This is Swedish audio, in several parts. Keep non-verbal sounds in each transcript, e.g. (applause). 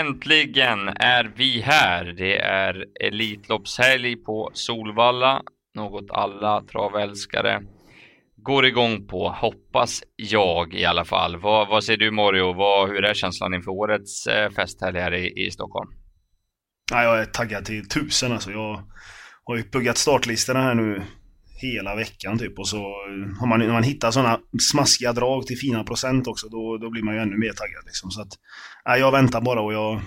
Äntligen är vi här. Det är Elitloppshelg på Solvalla. Något alla travälskare går igång på, hoppas jag i alla fall. Vad, vad säger du Mario? Vad, hur är känslan inför årets eh, festhelg här i, i Stockholm? Ja, jag är taggad till tusen alltså. Jag har ju pluggat startlistorna här nu hela veckan typ och så har man, när man hittar sådana smaskiga drag till fina procent också då, då blir man ju ännu mer taggad liksom. Så att, ja, jag väntar bara och jag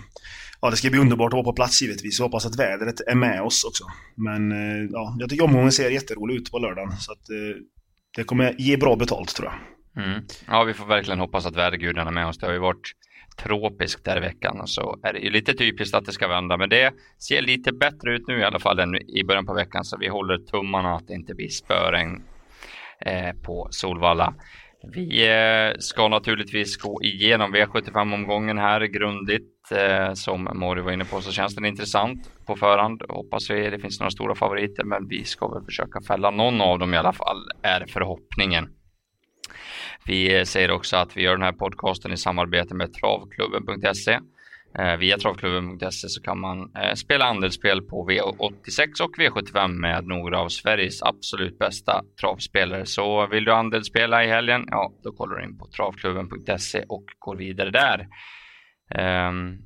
Ja, det ska bli underbart att vara på plats givetvis. Jag hoppas att vädret är med oss också. Men eh, ja, jag tycker omgången ser jätterolig ut på lördagen. Så att eh, det kommer ge bra betalt tror jag. Mm. Ja, vi får verkligen hoppas att vädergudarna är med oss. Det har ju varit tropiskt där i veckan och så är det ju lite typiskt att det ska vända. Men det ser lite bättre ut nu i alla fall än i början på veckan så vi håller tummarna att det inte blir spöregn eh, på Solvalla. Vi eh, ska naturligtvis gå igenom V75-omgången här grundligt. Eh, som Mori var inne på så känns den intressant på förhand. Hoppas vi det finns några stora favoriter men vi ska väl försöka fälla någon av dem i alla fall är förhoppningen. Vi säger också att vi gör den här podcasten i samarbete med travklubben.se. Eh, via travklubben.se så kan man eh, spela andelsspel på V86 och V75 med några av Sveriges absolut bästa travspelare. Så vill du andelsspela i helgen, ja då kollar du in på travklubben.se och går vidare där. Um,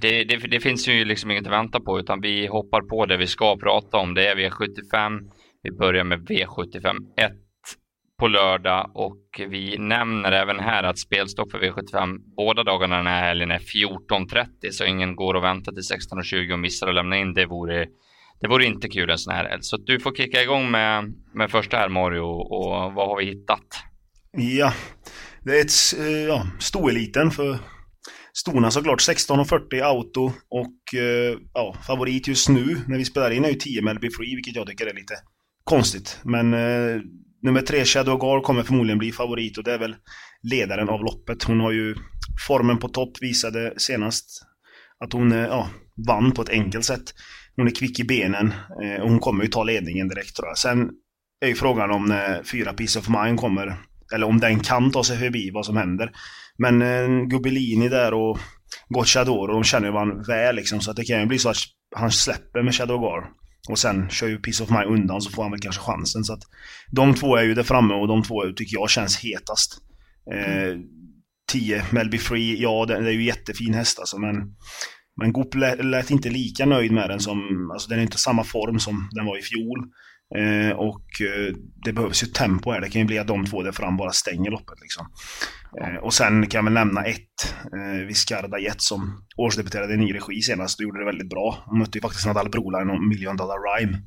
det, det, det, finns ju liksom inget att vänta på utan vi hoppar på det vi ska prata om. Det är V75. Vi börjar med V75 1 på lördag och vi nämner även här att spelstopp för V75 båda dagarna den här helgen är 14.30 så ingen går och väntar till 16.20 och missar att lämna in. Det vore, det vore inte kul en sån här helg. Så du får kicka igång med, med första här Mario och vad har vi hittat? Ja, det är ett, eh, ja, stoeliten för Stona såklart 16.40 auto och eh, ja, favorit just nu när vi spelar in är ju 10 Melby Free vilket jag tycker är lite konstigt. Men eh, Nummer tre, Shadow Gar, kommer förmodligen bli favorit och det är väl ledaren av loppet. Hon har ju formen på topp, visade senast att hon eh, ja, vann på ett enkelt sätt. Hon är kvick i benen eh, och hon kommer ju ta ledningen direkt tror jag. Sen är ju frågan om när fyra Piece of Mind kommer, eller om den kan ta sig förbi, vad som händer. Men eh, Gubbelini där och Gocciadoro, de känner ju varandra väl liksom, så att det kan ju bli så att han släpper med Shadow Gar. Och sen kör ju Piece of Mind undan så får han väl kanske chansen. Så att de två är ju där framme och de två tycker jag känns hetast. Eh, 10 Melby Free, ja det, det är ju jättefin häst alltså men men Goop lät inte lika nöjd med den som, alltså den är inte samma form som den var i fjol. Eh, och eh, det behövs ju tempo här. Det kan ju bli att de två där fram bara stänger loppet. Liksom. Eh, och sen kan jag väl nämna ett, eh, Viscarda Jet som årsdebuterade i ny regi senast och gjorde det väldigt bra. Hon mötte ju faktiskt Nadal Broline och Million Dollar Rhyme.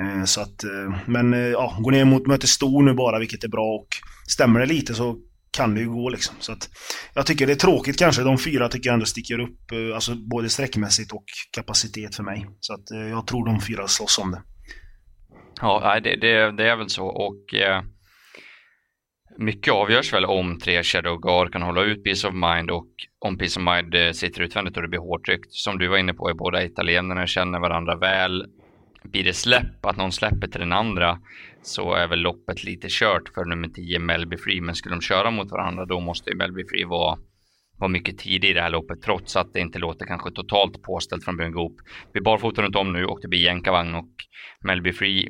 Eh, så att, eh, men eh, ja, går ner mot möter stor nu bara, vilket är bra och stämmer det lite så kan det ju gå liksom. Så att, jag tycker det är tråkigt kanske. De fyra tycker jag ändå sticker upp, alltså både sträckmässigt och kapacitet för mig. Så att jag tror de fyra slåss om det. Ja, det, det, det är väl så och eh, mycket avgörs väl om tre Shadow Guard kan hålla ut Peace of Mind och om Peace of Mind eh, sitter utvändigt och det blir hårtryckt. Som du var inne på är båda italienarna känner varandra väl. Blir det släpp, att någon släpper till den andra, så är väl loppet lite kört för nummer 10 Melby Free. Men skulle de köra mot varandra då måste ju Melby Free vara var mycket tidig i det här loppet trots att det inte låter kanske totalt påställt från Björn Goop. Vi barfota runt om nu och det blir jänkarvagn och Melby Free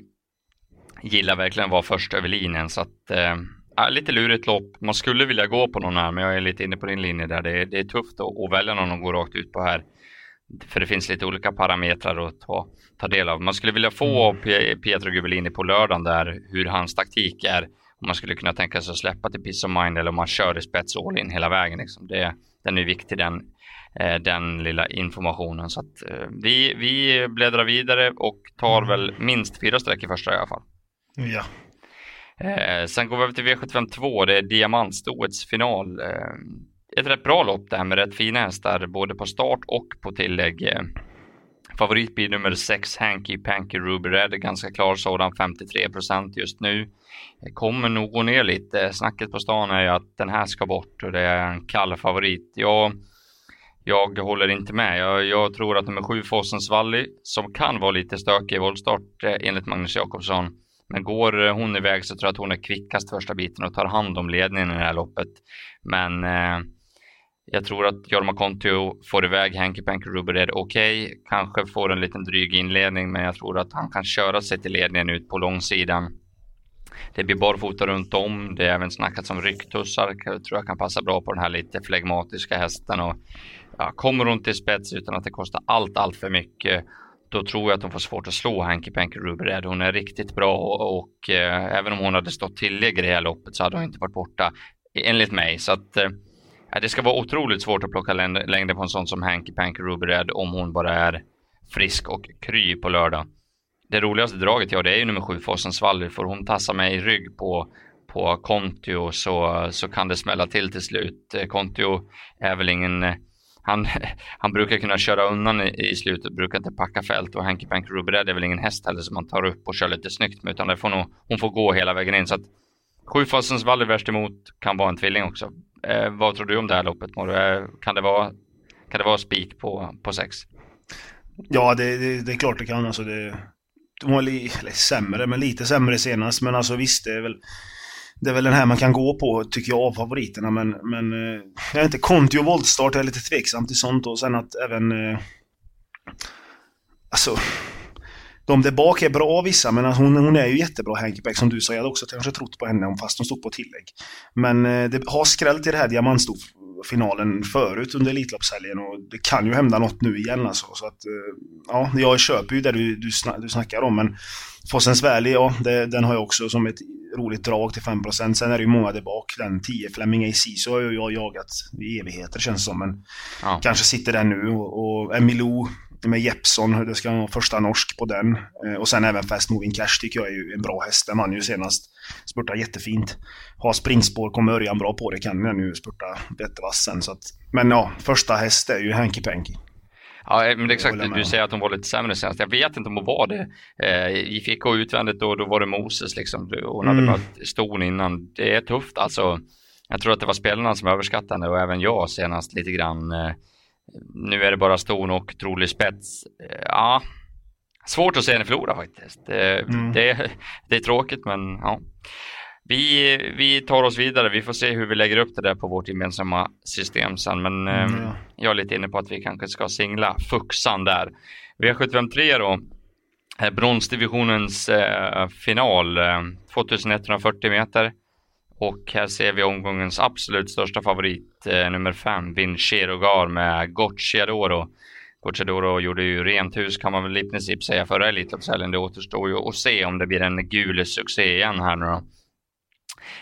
gillar verkligen att vara först över linjen så att äh, lite lurigt lopp. Man skulle vilja gå på någon här men jag är lite inne på din linje där. Det är, det är tufft att, att välja någon att gå rakt ut på här. För det finns lite olika parametrar att ta, ta del av. Man skulle vilja få mm. Pietro Gubellini på lördagen där hur hans taktik är. Om man skulle kunna tänka sig att släppa till Peace of Mind eller om man kör i spets all in hela vägen. Liksom. Det, den är viktig den, eh, den lilla informationen. Så att, eh, vi, vi bläddrar vidare och tar väl minst fyra streck i första i alla fall. Ja. Eh, sen går vi över till V752. Det är diamantstoets final. Eh, ett rätt bra lopp det här med rätt fina hästar både på start och på tillägg. Eh, favorit blir nummer 6 Hanky Panky Ruby Red. Ganska klar sådan 53 procent just nu. Eh, kommer nog gå ner lite. Snacket på stan är ju att den här ska bort och det är en kall favorit. Jag, jag håller inte med. Jag, jag tror att nummer 7 Fossens Valley som kan vara lite stökig i voltstart eh, enligt Magnus Jakobsson men går eh, hon iväg så tror jag att hon är kvickast första biten och tar hand om ledningen i det här loppet. Men eh, Jag tror att Jorma Kontio får iväg Henke Penker Rubered okej, okay. kanske får en liten dryg inledning, men jag tror att han kan köra sig till ledningen ut på långsidan. Det blir barfota runt om. Det är även snackats om rycktussar. Jag tror jag kan passa bra på den här lite flegmatiska hästen. Och, ja, kommer hon till spets utan att det kostar allt, allt för mycket då tror jag att hon får svårt att slå Hanky Panky Rubered. Hon är riktigt bra och, och eh, även om hon hade stått tillägg i det här loppet så hade hon inte varit borta e, enligt mig. Så att eh, det ska vara otroligt svårt att plocka längder på en sån som Hanky Panky Rubered om hon bara är frisk och kry på lördag. Det roligaste draget, jag det är ju nummer sju Fossens Valley. Får hon tassa mig i rygg på, på Kontio så, så kan det smälla till till slut. Eh, Kontio är väl ingen eh, han, (laughs) han brukar kunna köra undan i, i slutet, brukar inte packa fält och Hanky Panky Rubered är väl ingen häst heller som man tar upp och kör lite snyggt med utan det får nog, hon får gå hela vägen in. Så att Sjufasens Valley värst emot kan vara en tvilling också. Eh, vad tror du om det här loppet Moro? Eh, kan det vara, kan det vara spik på, på sex? Ja, det, det, det, är klart det kan. Alltså det, de var li, sämre, men lite sämre senast. Men alltså visst, det är väl det är väl den här man kan gå på, tycker jag, av favoriterna. Men, men eh, jag vet inte, Conti och voltstart är lite tveksam till sånt. Och sen att även... Eh, alltså... De där bak är bra vissa, men alltså, hon, hon är ju jättebra Hankyback som du sa. Jag hade också kanske trott på henne fast hon stod på tillägg. Men eh, det har skrällt i det här diamantstofinalen förut under Elitloppshelgen och det kan ju hända något nu igen alltså. Så att, ja, jag köper ju det du, du, du snackar om, men Fossens Valley, ja, det, den har jag också som ett roligt drag till 5%. Sen är det ju många där bak. Den 10 Fleming AC så har jag jagat i evigheter känns det som. Men ja. kanske sitter den nu. Och, och Emilou med Jeppson, det ska vara första norsk på den. Eh, och sen även Fast Moving Cash tycker jag är ju en bra häst. Den vann ju senast. Spurtar jättefint. Har springspår, kommer Örjan bra på det kan den ju spurta jättevass sen. Så att, men ja, första häst är ju Hanky Panky. Ja, men det är exakt. Du säger att hon var lite sämre senast. Jag vet inte om hon var det. Eh, I fick gå utvändigt och då var det Moses liksom. Hon hade mm. mött ston innan. Det är tufft alltså. Jag tror att det var spelarna som överskattade och även jag senast lite grann. Eh, nu är det bara ston och trolig spets. Eh, ja, svårt att se henne förlora faktiskt. Mm. Det, det är tråkigt men ja. Vi, vi tar oss vidare. Vi får se hur vi lägger upp det där på vårt gemensamma system sen. Men mm, eh, jag är lite inne på att vi kanske ska singla Fuxan där. V753 då. Bronsdivisionens eh, final. Eh, 2140 meter. Och här ser vi omgångens absolut största favorit, eh, nummer 5, Vincero Gar med Gocciadoro. Gocciadoro gjorde ju rent hus kan man väl i princip säga förra Elitloppshelgen. Det återstår ju att se om det blir en gul succé igen här nu då.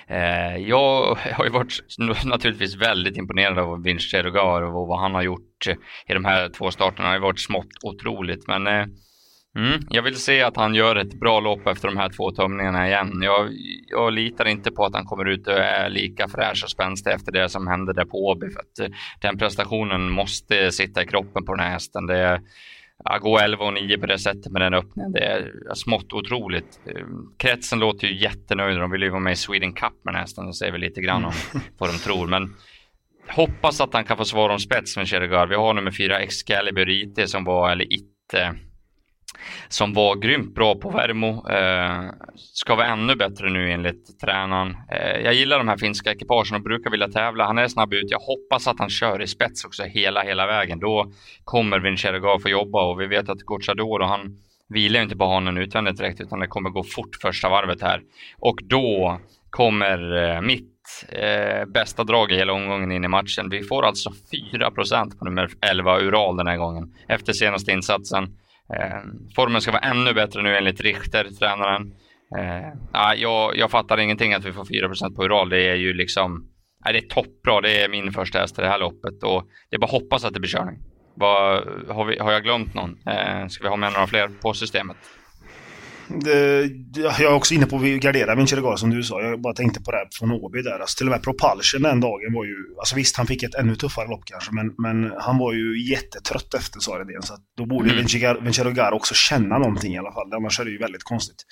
Eh, jag har ju varit naturligtvis väldigt imponerad av Vince Gar och vad han har gjort i de här två starterna. Det har ju varit smått otroligt, men eh, mm, jag vill se att han gör ett bra lopp efter de här två tömningarna igen. Jag, jag litar inte på att han kommer ut och är lika fräsch och spänstig efter det som hände där på Åby, eh, den prestationen måste sitta i kroppen på den här hästen. Det, att gå 11 och 9 på det sättet med den öppningen, det är smått otroligt. Kretsen låter ju jättenöjda, de vill ju vara med i Sweden Cup med nästan, det säger vi lite grann om mm. (laughs) vad de tror. Men hoppas att han kan få svara om spets med Cheregar. Vi har nummer fyra Excalibur IT som var, eller IT, som var grymt bra på Värmo. Eh, ska vara ännu bättre nu enligt tränaren. Eh, jag gillar de här finska ekipagen och brukar vilja tävla. Han är snabb ut. Jag hoppas att han kör i spets också hela, hela vägen. Då kommer Vincerga få jobba och vi vet att Gocciadoro, han vilar ju inte på hanen utvändigt direkt utan det kommer gå fort första varvet här. Och då kommer eh, mitt eh, bästa drag i hela omgången in i matchen. Vi får alltså 4% på nummer 11 Ural den här gången efter senaste insatsen. Eh, formen ska vara ännu bättre nu enligt Richter, tränaren. Eh, jag, jag fattar ingenting att vi får 4% på Ural. Det är ju liksom Nej, det är toppbra. Det är min första häst i det här loppet och det är bara att hoppas att det blir körning. Var, har, vi, har jag glömt någon? Eh, ska vi ha med några fler på systemet? Det, jag är också inne på att gardera Vincergar som du sa. Jag bara tänkte på det här från Åby där. Alltså, till och med Propulsion den dagen var ju... Alltså visst, han fick ett ännu tuffare lopp kanske, men, men han var ju jättetrött efter Saredén. Så då borde mm. Vincergar också känna någonting i alla fall. Annars är det ju väldigt konstigt.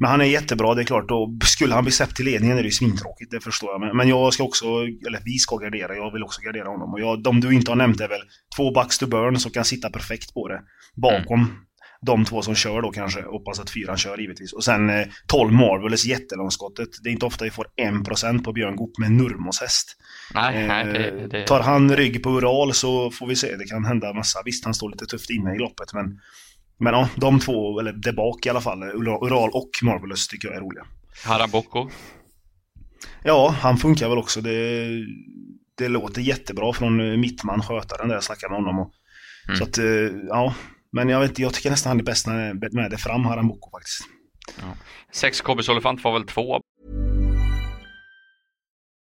Men han är jättebra, det är klart. Och skulle han bli släppt till ledningen är det ju svintråkigt, det förstår jag. Men, men jag ska också, eller vi ska gardera, jag vill också gardera honom. Och jag, de du inte har nämnt är väl två bucks to burn som kan sitta perfekt på det. Bakom. Mm de två som kör då kanske. Hoppas att fyran kör givetvis. Och sen eh, 12 Marvelous jättelångskottet. Det är inte ofta vi får 1% på Björn Goop med Nurmos häst. Nej, Eh, nej, det, det, Tar han rygg på Ural så får vi se. Det kan hända massa. Visst, han står lite tufft inne i loppet men men ja, de två, eller där bak i alla fall, Ural och Marvelous tycker jag är roliga. Haram Boko. Ja, han funkar väl också. Det, det låter jättebra från mittman, skötaren där jag snackade med honom. Och, Mm. Så att, eh, ja. Men jag vet inte, jag tycker nästan han är bäst när han är med det fram, Haram Boko faktiskt. Sex Kobus Olifant var väl två.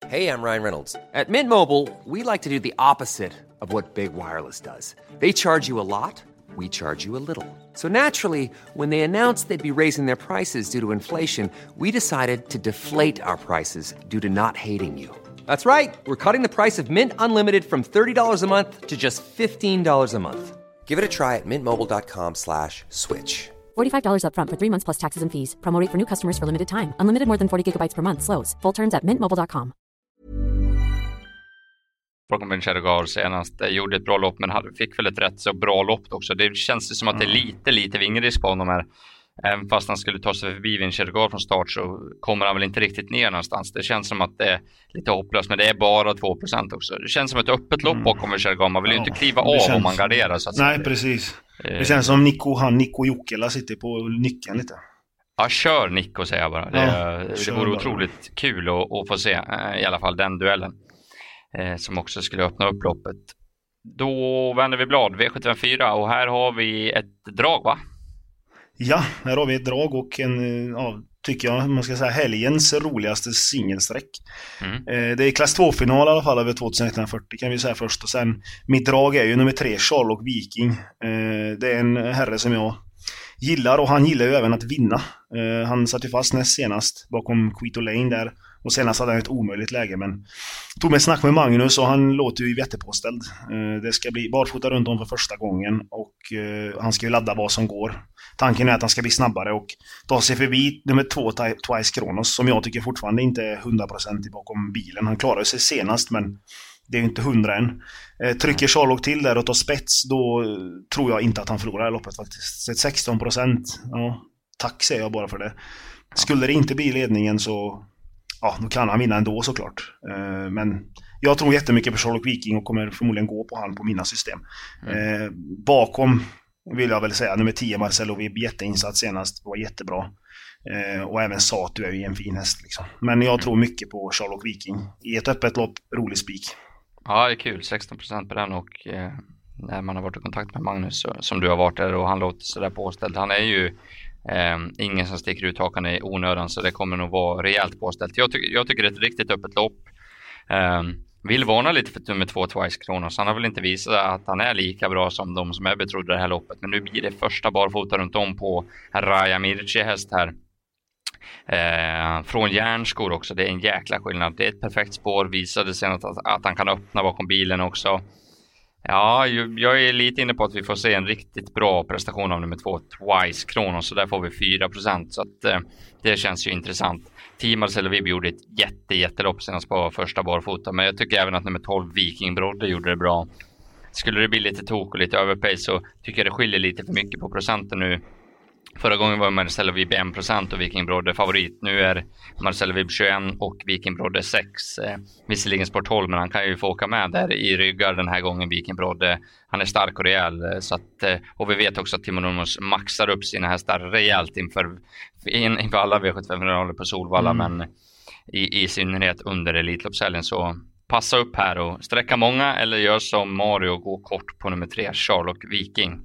Hey, I'm Ryan Reynolds. At Mint Mobile, we like to do the opposite of what Big Wireless does. They charge you a lot, we charge you a little. So naturally, when they announced they'd be raising their prices due to inflation, we decided to deflate our prices due to not hating you. That's right. We're cutting the price of Mint Unlimited from $30 a month to just $15 a month. Give it a try at mintmobile.com slash switch. $45 upfront for three months plus taxes and fees. Promo rate for new customers for limited time. Unlimited more than 40 gigabytes per month. Slows. Full terms at mintmobile.com. Bakom Ben Chergar senast. Eh, Gjorde ett bra lopp men fick väl ett rätt så bra lopp också. Det känns som att det är lite, lite vingrisk på honom här. Även fast han skulle ta sig förbi Vinchergard från start så kommer han väl inte riktigt ner någonstans. Det känns som att det är lite hopplöst, men det är bara 2% också. Det känns som ett öppet lopp bakom Vinchergard. Man vill ju Ja, inte kliva av om känns- man garderar så att Nej, säga. precis. Eh, Det känns som Nico, han, Nico Jokela sitter på nyckeln lite. Ja, kör Nico säger jag bara. Det, Ja, det vore bara. otroligt kul att, att få se eh, i alla fall den duellen. Eh, som också skulle öppna upp loppet. Då vänder vi blad, V754 och här har vi ett drag va? Ja, här har vi ett drag och en, ja, tycker jag, man ska säga helgens roligaste singelsträck. Mm. Eh, Det är klass 2-final i alla fall över 2140 kan vi säga först. Och sen, mitt drag är ju nummer tre, Charlock Viking. Eh, Det är en herre som jag gillar och han gillar ju även att vinna. Eh, Han satt ju fast näst senast bakom Quito Lane där. Och senast hade han ett omöjligt läge men tog mig ett snack med Magnus och han låter ju jättepåställd. Eh, det ska bli barfota runt om för första gången och eh, han ska ju ladda vad som går. Tanken är att han ska bli snabbare och ta sig förbi nummer två, Twice Kronos, som jag tycker fortfarande inte är 100% bakom bilen. Han klarade sig senast, men det är ju inte 100 än. Eh, trycker Sherlock till där och tar spets, då tror jag inte att han förlorar det loppet faktiskt. Så 16%, ja, tack säger jag bara för det. Skulle det inte bli ledningen så, ja, då kan han vinna ändå såklart. Eh, men jag tror jättemycket på Charlock Viking och kommer förmodligen gå på han på mina system. Eh, bakom vill jag väl säga nummer 10 Marcelo Vibb, jätteinsats senast, var jättebra. Eh, och även Satu är ju en fin häst liksom. Men jag tror mycket på Charlock Viking. I ett öppet lopp, rolig spik. Ja, det är kul. 16% på den och eh, när man har varit i kontakt med Magnus som du har varit där och han låter sådär påställd. Han är ju Ehm, ingen som sticker ut hakan i onödan så det kommer nog vara rejält påställt. Jag, tycker jag tycker det är ett riktigt öppet lopp. Eh, vill varna lite för nummer två Twice Kronos. Han har väl inte visat att han är lika bra som de som är betrodda det här loppet. Men nu blir det första barfota runt om på Raja Mirci häst här. Eh, från järnskor också, det är en jäkla skillnad. Det är ett perfekt spår, visade sen att, att han kan öppna bakom bilen också. Ja, jag är lite inne på att vi får se en riktigt bra prestation av nummer två, Twice Kronos, så där får vi 4 procent. så att eh, det känns ju intressant. Team Marcelo Vibb gjorde ett jätte, jättelopp senast på första barfota, men jag tycker även att nummer 12 Viking Brodde gjorde det bra. Skulle det bli lite tok och lite överpace så tycker jag det skiljer lite för mycket på procenten nu. Förra gången var Marcelo Vibb 1% och Viking Brodde favorit. Nu är Marcelo Vibb 21 och Viking Brodde 6. Eh, visserligen sport 12 men han kan ju få åka med där i ryggar den här gången Viking Brodde. Han är stark och rejäl eh, så att, eh, och vi vet också att Timo Nurmos maxar upp sina hästar rejält inför, in, inför alla V75-finaler på Solvalla men i, i synnerhet under Elitloppshelgen så passa upp här och sträcka många eller gör som Mario och gå kort på nummer 3 Charlock Viking.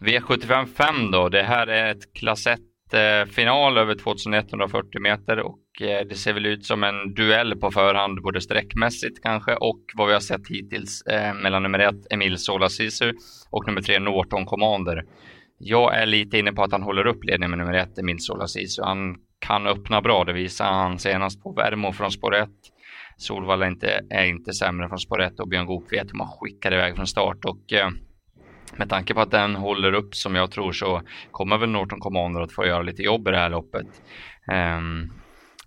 V75 5 då, det här är ett klass 1 eh, final över 2140 meter och eh, det ser väl ut som en duell på förhand både sträckmässigt kanske och vad vi har sett hittills eh, mellan nummer 1 Emil Sola Sisu och nummer 3 Norton Commander. Jag är lite inne på att han håller upp ledningen med nummer 1 Emil Sola Sisu. Han kan öppna bra, det visar han senast på Värmo från spår 1. Solvalla är inte, är inte sämre från spår 1 och Björn Goop vet hur man skickar iväg från start och eh, med tanke på att den håller upp som jag tror så kommer väl Norton Commander att få göra lite jobb i det här loppet. Um,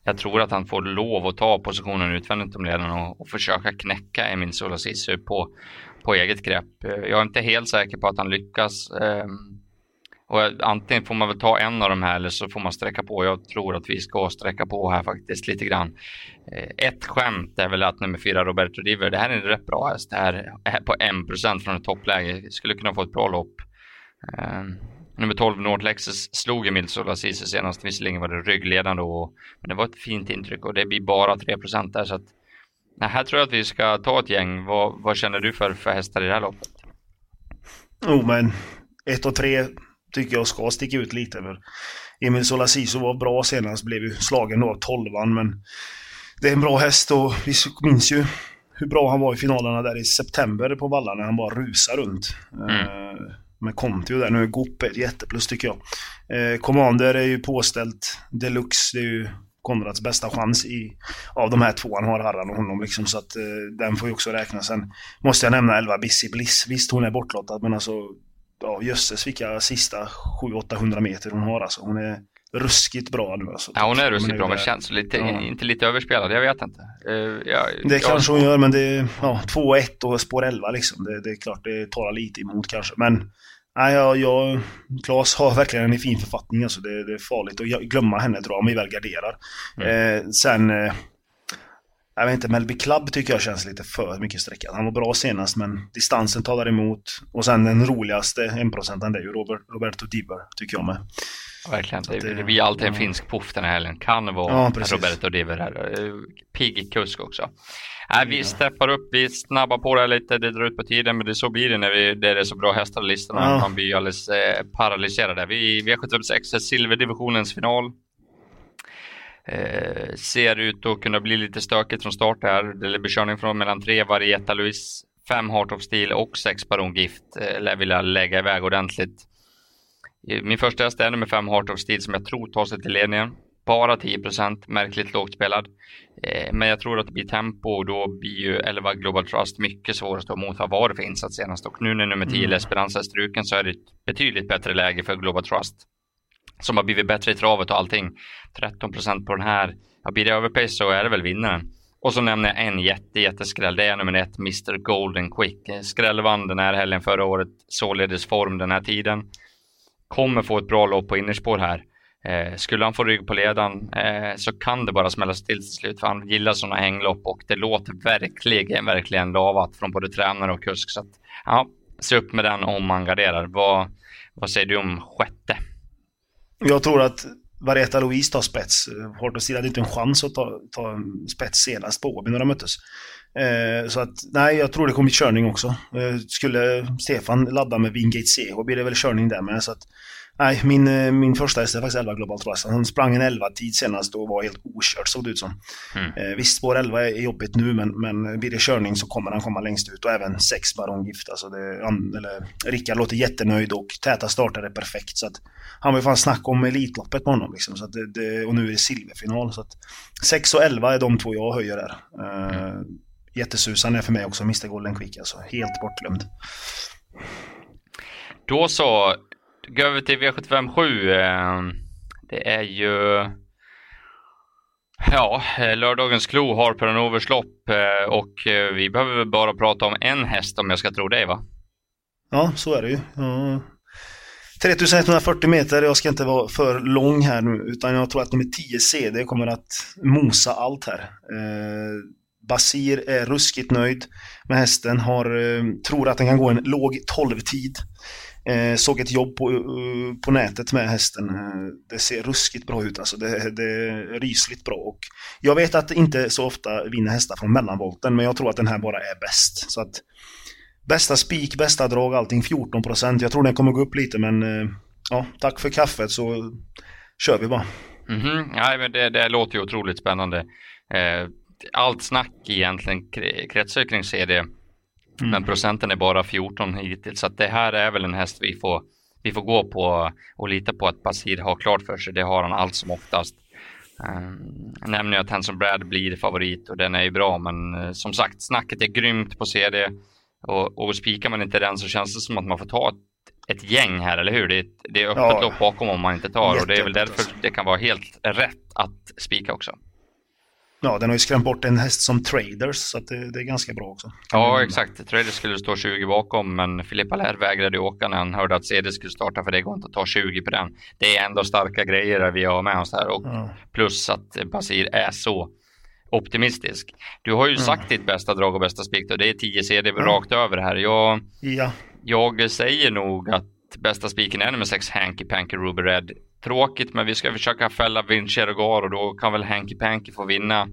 jag tror att han får lov att ta positionen utvändigt om ledaren och, och försöka knäcka Emil Solasissu på, på eget grepp. Jag är inte helt säker på att han lyckas. Um, och antingen får man väl ta en av de här eller så får man sträcka på. Jag tror att vi ska sträcka på här faktiskt lite grann. Eh, ett skämt är väl att nummer fyra Roberto Diver, det här är en rätt bra häst. Det här är på 1% från ett toppläge. Skulle kunna få ett bra lopp. Eh, nummer 12 North Lexus slog Emil Solasisi senast. Visserligen var det ryggledande och, men det var ett fint intryck och det blir bara 3% där så att Nej, här tror jag att vi ska ta ett gäng. Vad, vad känner du för, för hästar i det här loppet? Jo, oh, men 1 och 3 tycker jag ska sticka ut lite. För Emil Solasiso var bra senast, blev ju slagen då av 12 men det är en bra häst och vi minns ju hur bra han var i finalerna där i september på Valla när han bara rusar runt. Mm. Uh, med Kontio där nu, är ett jätteplus tycker jag. Uh, Commander är ju påställt deluxe, det är ju Konrads bästa chans i, av de här två han har, Harran och honom. Liksom, så att uh, den får ju också räknas. Sen måste jag nämna 11 Busy Bliss. Visst, hon är bortlottad, men alltså ja, jösses vilka sista 700-800 meter hon har alltså. Hon är ruskigt bra nu alltså. Ja hon är ruskigt bra men känns lite, ja. inte lite överspelad, jag vet inte. Uh, ja, det jag, kanske hon gör men det är ja, 2-1 och spår 11 liksom. Det, det, är klart det talar lite emot kanske. Men nej, jag, jag, Claes har verkligen en fin författning alltså. Det, det är farligt att glömma henne tror jag om vi väl garderar. Mm. Eh, sen eh, jag vet inte, Melby Club tycker jag känns lite för mycket sträckad. Han var bra senast men distansen talar emot. Och sen den roligaste 1% det är ju Robert, Roberto Diber, tycker jag med. verkligen, det, det, blir alltid en ja. finsk poff den här helgen. Kan vara ja, Roberto Diber här. Pigg kusk också. Nej, vi steppar upp, vi snabbar på det här lite, det drar ut på tiden, men det så blir det när vi, det är så bra hästar i listorna. Ja. Man blir alldeles eh, paralyserade. Vi, V76 silverdivisionens final. Eh, ser ut att kunna bli lite stökigt från start här. Det blir körning från mellan tre Varietta Louise, fem Heart of Steel och sex Baron Gift. Eh, lär vilja lägga iväg ordentligt. Min första häst är nummer fem Heart of Steel som jag tror tar sig till ledningen. Bara 10% märkligt lågt spelad. Eh, men jag tror att det blir tempo och då blir ju 11 Global Trust mycket svårare att stå emot. Vad var det för insats senast? Och nu när nummer 10 mm. Esperanza är struken så är det ett betydligt bättre läge för Global Trust som har blivit bättre i travet och allting. 13 procent på den här. Ja, blir det överpace så är det väl vinnaren. Och så nämner jag en jätte, jätteskräll. Det är nummer ett, Mr Golden Quick. Skräll vann den här helgen förra året, således form den här tiden. Kommer få ett bra lopp på innerspår här. Eh, skulle han få rygg på ledan eh, så kan det bara smälla till till slut för han gillar sådana hänglopp och det låter verkligen, verkligen lavat från både tränare och kusk. Så att, ja, se upp med den om man garderar. Vad, vad säger du om sjätte? Jag tror att Vareta Louise tar spets. Hortostil hade inte en chans att ta, ta spets senast på Åby när de möttes. Eh, så att, nej, jag tror det kommer bli körning också. Eh, skulle Stefan ladda med Wingate CH blir det väl körning där med. Så att, Nej, min, eh, min första häst är faktiskt 11 Global Trust. Han sprang en 11-tid senast och var helt okörd såg det ut som. Mm. Eh, visst, spår 11 är jobbigt nu men, men blir det körning så kommer han komma längst ut och även 6 Baron Gift. Alltså det, eller, Rickard låter jättenöjd och täta starter är perfekt. Så att, han var ju fan snack om Elitloppet på honom liksom. Så att det, det, och nu är det silverfinal. Så att, 6 och 11 är de två jag höjer där. Eh, jättesusan är för mig också Mr Golden Quick alltså. Helt bortglömd. Då så, gå över till V757. Eh, det är ju Ja, lördagens klo har Peranovers lopp eh, och eh, vi behöver bara prata om en häst om jag ska tro dig va? Ja, så är det ju. Ja. 3140 meter, jag ska inte vara för lång här nu utan jag tror att nummer 10 CD kommer att mosa allt här. Eh, Basir är ruskigt nöjd med hästen, har, eh, tror att den kan gå en låg 12-tid. Eh, såg ett jobb på, eh, på nätet med hästen. Eh, det ser ruskigt bra ut alltså. Det, det, är rysligt bra. Och jag vet att det inte så ofta vinner hästar från mellanvolten, men jag tror att den här bara är bäst. Så att Bästa spik, bästa drag, allting 14%. Jag tror den kommer gå upp lite, men ja, tack för kaffet så kör vi bara. Mm -hmm. ja, men det, det låter ju otroligt spännande. Eh, allt snack egentligen kretsar kring CD Mm. Men procenten är bara 14 hittills. Så det här är väl en häst vi får, vi får gå på och lita på att Basir har klart för sig. Det har han allt som oftast. Um, jag nämner att Hanson Brad blir favorit och den är ju bra men uh, som sagt snacket är grymt på CD och, och spikar man inte den så känns det som att man får ta ett, ett gäng här, eller hur? Det är, det är öppet ja, lopp bakom om man inte tar och det är väl därför det kan vara helt rätt att spika också. Ja, den har ju skrämt bort en häst som Traders, så det, det är ganska bra också. Ja, exakt. Traders skulle stå 20 bakom, men Filippa Lär vägrade åka när han hörde att CD skulle starta, för det går inte att ta 20 på den. Det är ändå starka grejer vi har med oss här och ja. plus att Basir är så optimistisk. Du har ju mm. sagt ditt bästa drag och bästa spik och det är 10 CD mm. rakt över här. Jag, ja. jag säger nog att bästa spiken är nummer 6 Hanky Panky Ruby Red. Tråkigt, men vi ska försöka fälla Vinci och då kan väl Hanky Panky få vinna.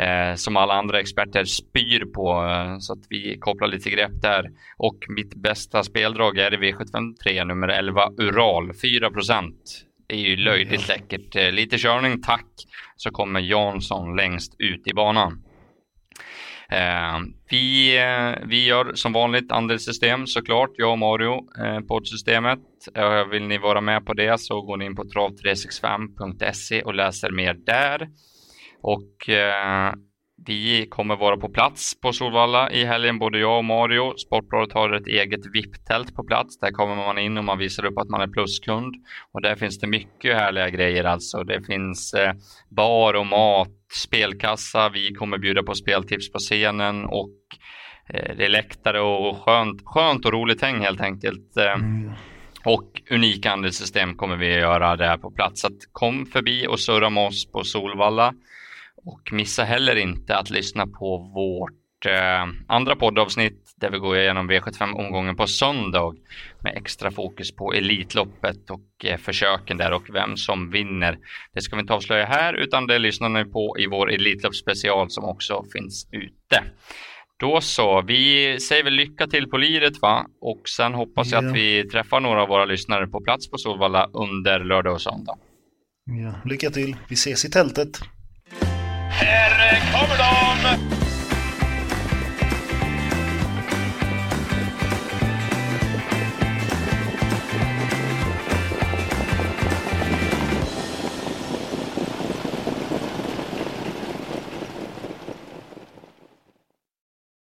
Eh, som alla andra experter spyr på eh, så att vi kopplar lite grepp där. Och mitt bästa speldrag är i V753 nummer 11 Ural 4 Det är ju löjligt läckert. Eh, lite körning, tack, så kommer Jansson längst ut i banan. Eh, vi, eh, vi gör som vanligt andelssystem såklart, jag och Mario, eh, poddsystemet. Eh, vill ni vara med på det så går ni in på trav365.se och läser mer där. Och eh, vi kommer vara på plats på Solvalla i helgen, både jag och Mario. Sportbladet har ett eget VIP-tält på plats. Där kommer man in och man visar upp att man är pluskund. Och där finns det mycket härliga grejer alltså. Det finns eh, bar och mat, spelkassa. Vi kommer bjuda på speltips på scenen och eh, det är läktare och skönt, skönt och roligt häng helt enkelt. Eh, mm. Och unika handelssystem kommer vi att göra där på plats. Så kom förbi och surra med oss på Solvalla. Och missa heller inte att lyssna på vårt eh, andra poddavsnitt där vi går igenom V75-omgången på söndag med extra fokus på Elitloppet och eh, försöken där och vem som vinner. Det ska vi inte avslöja här utan det lyssnar ni på i vår Elitloppsspecial som också finns ute. Då så, vi säger väl lycka till på liret va? Och sen hoppas jag att vi träffar några av våra lyssnare på plats på Solvalla under lördag och söndag. Ja, lycka till, vi ses i tältet. Här kommer de!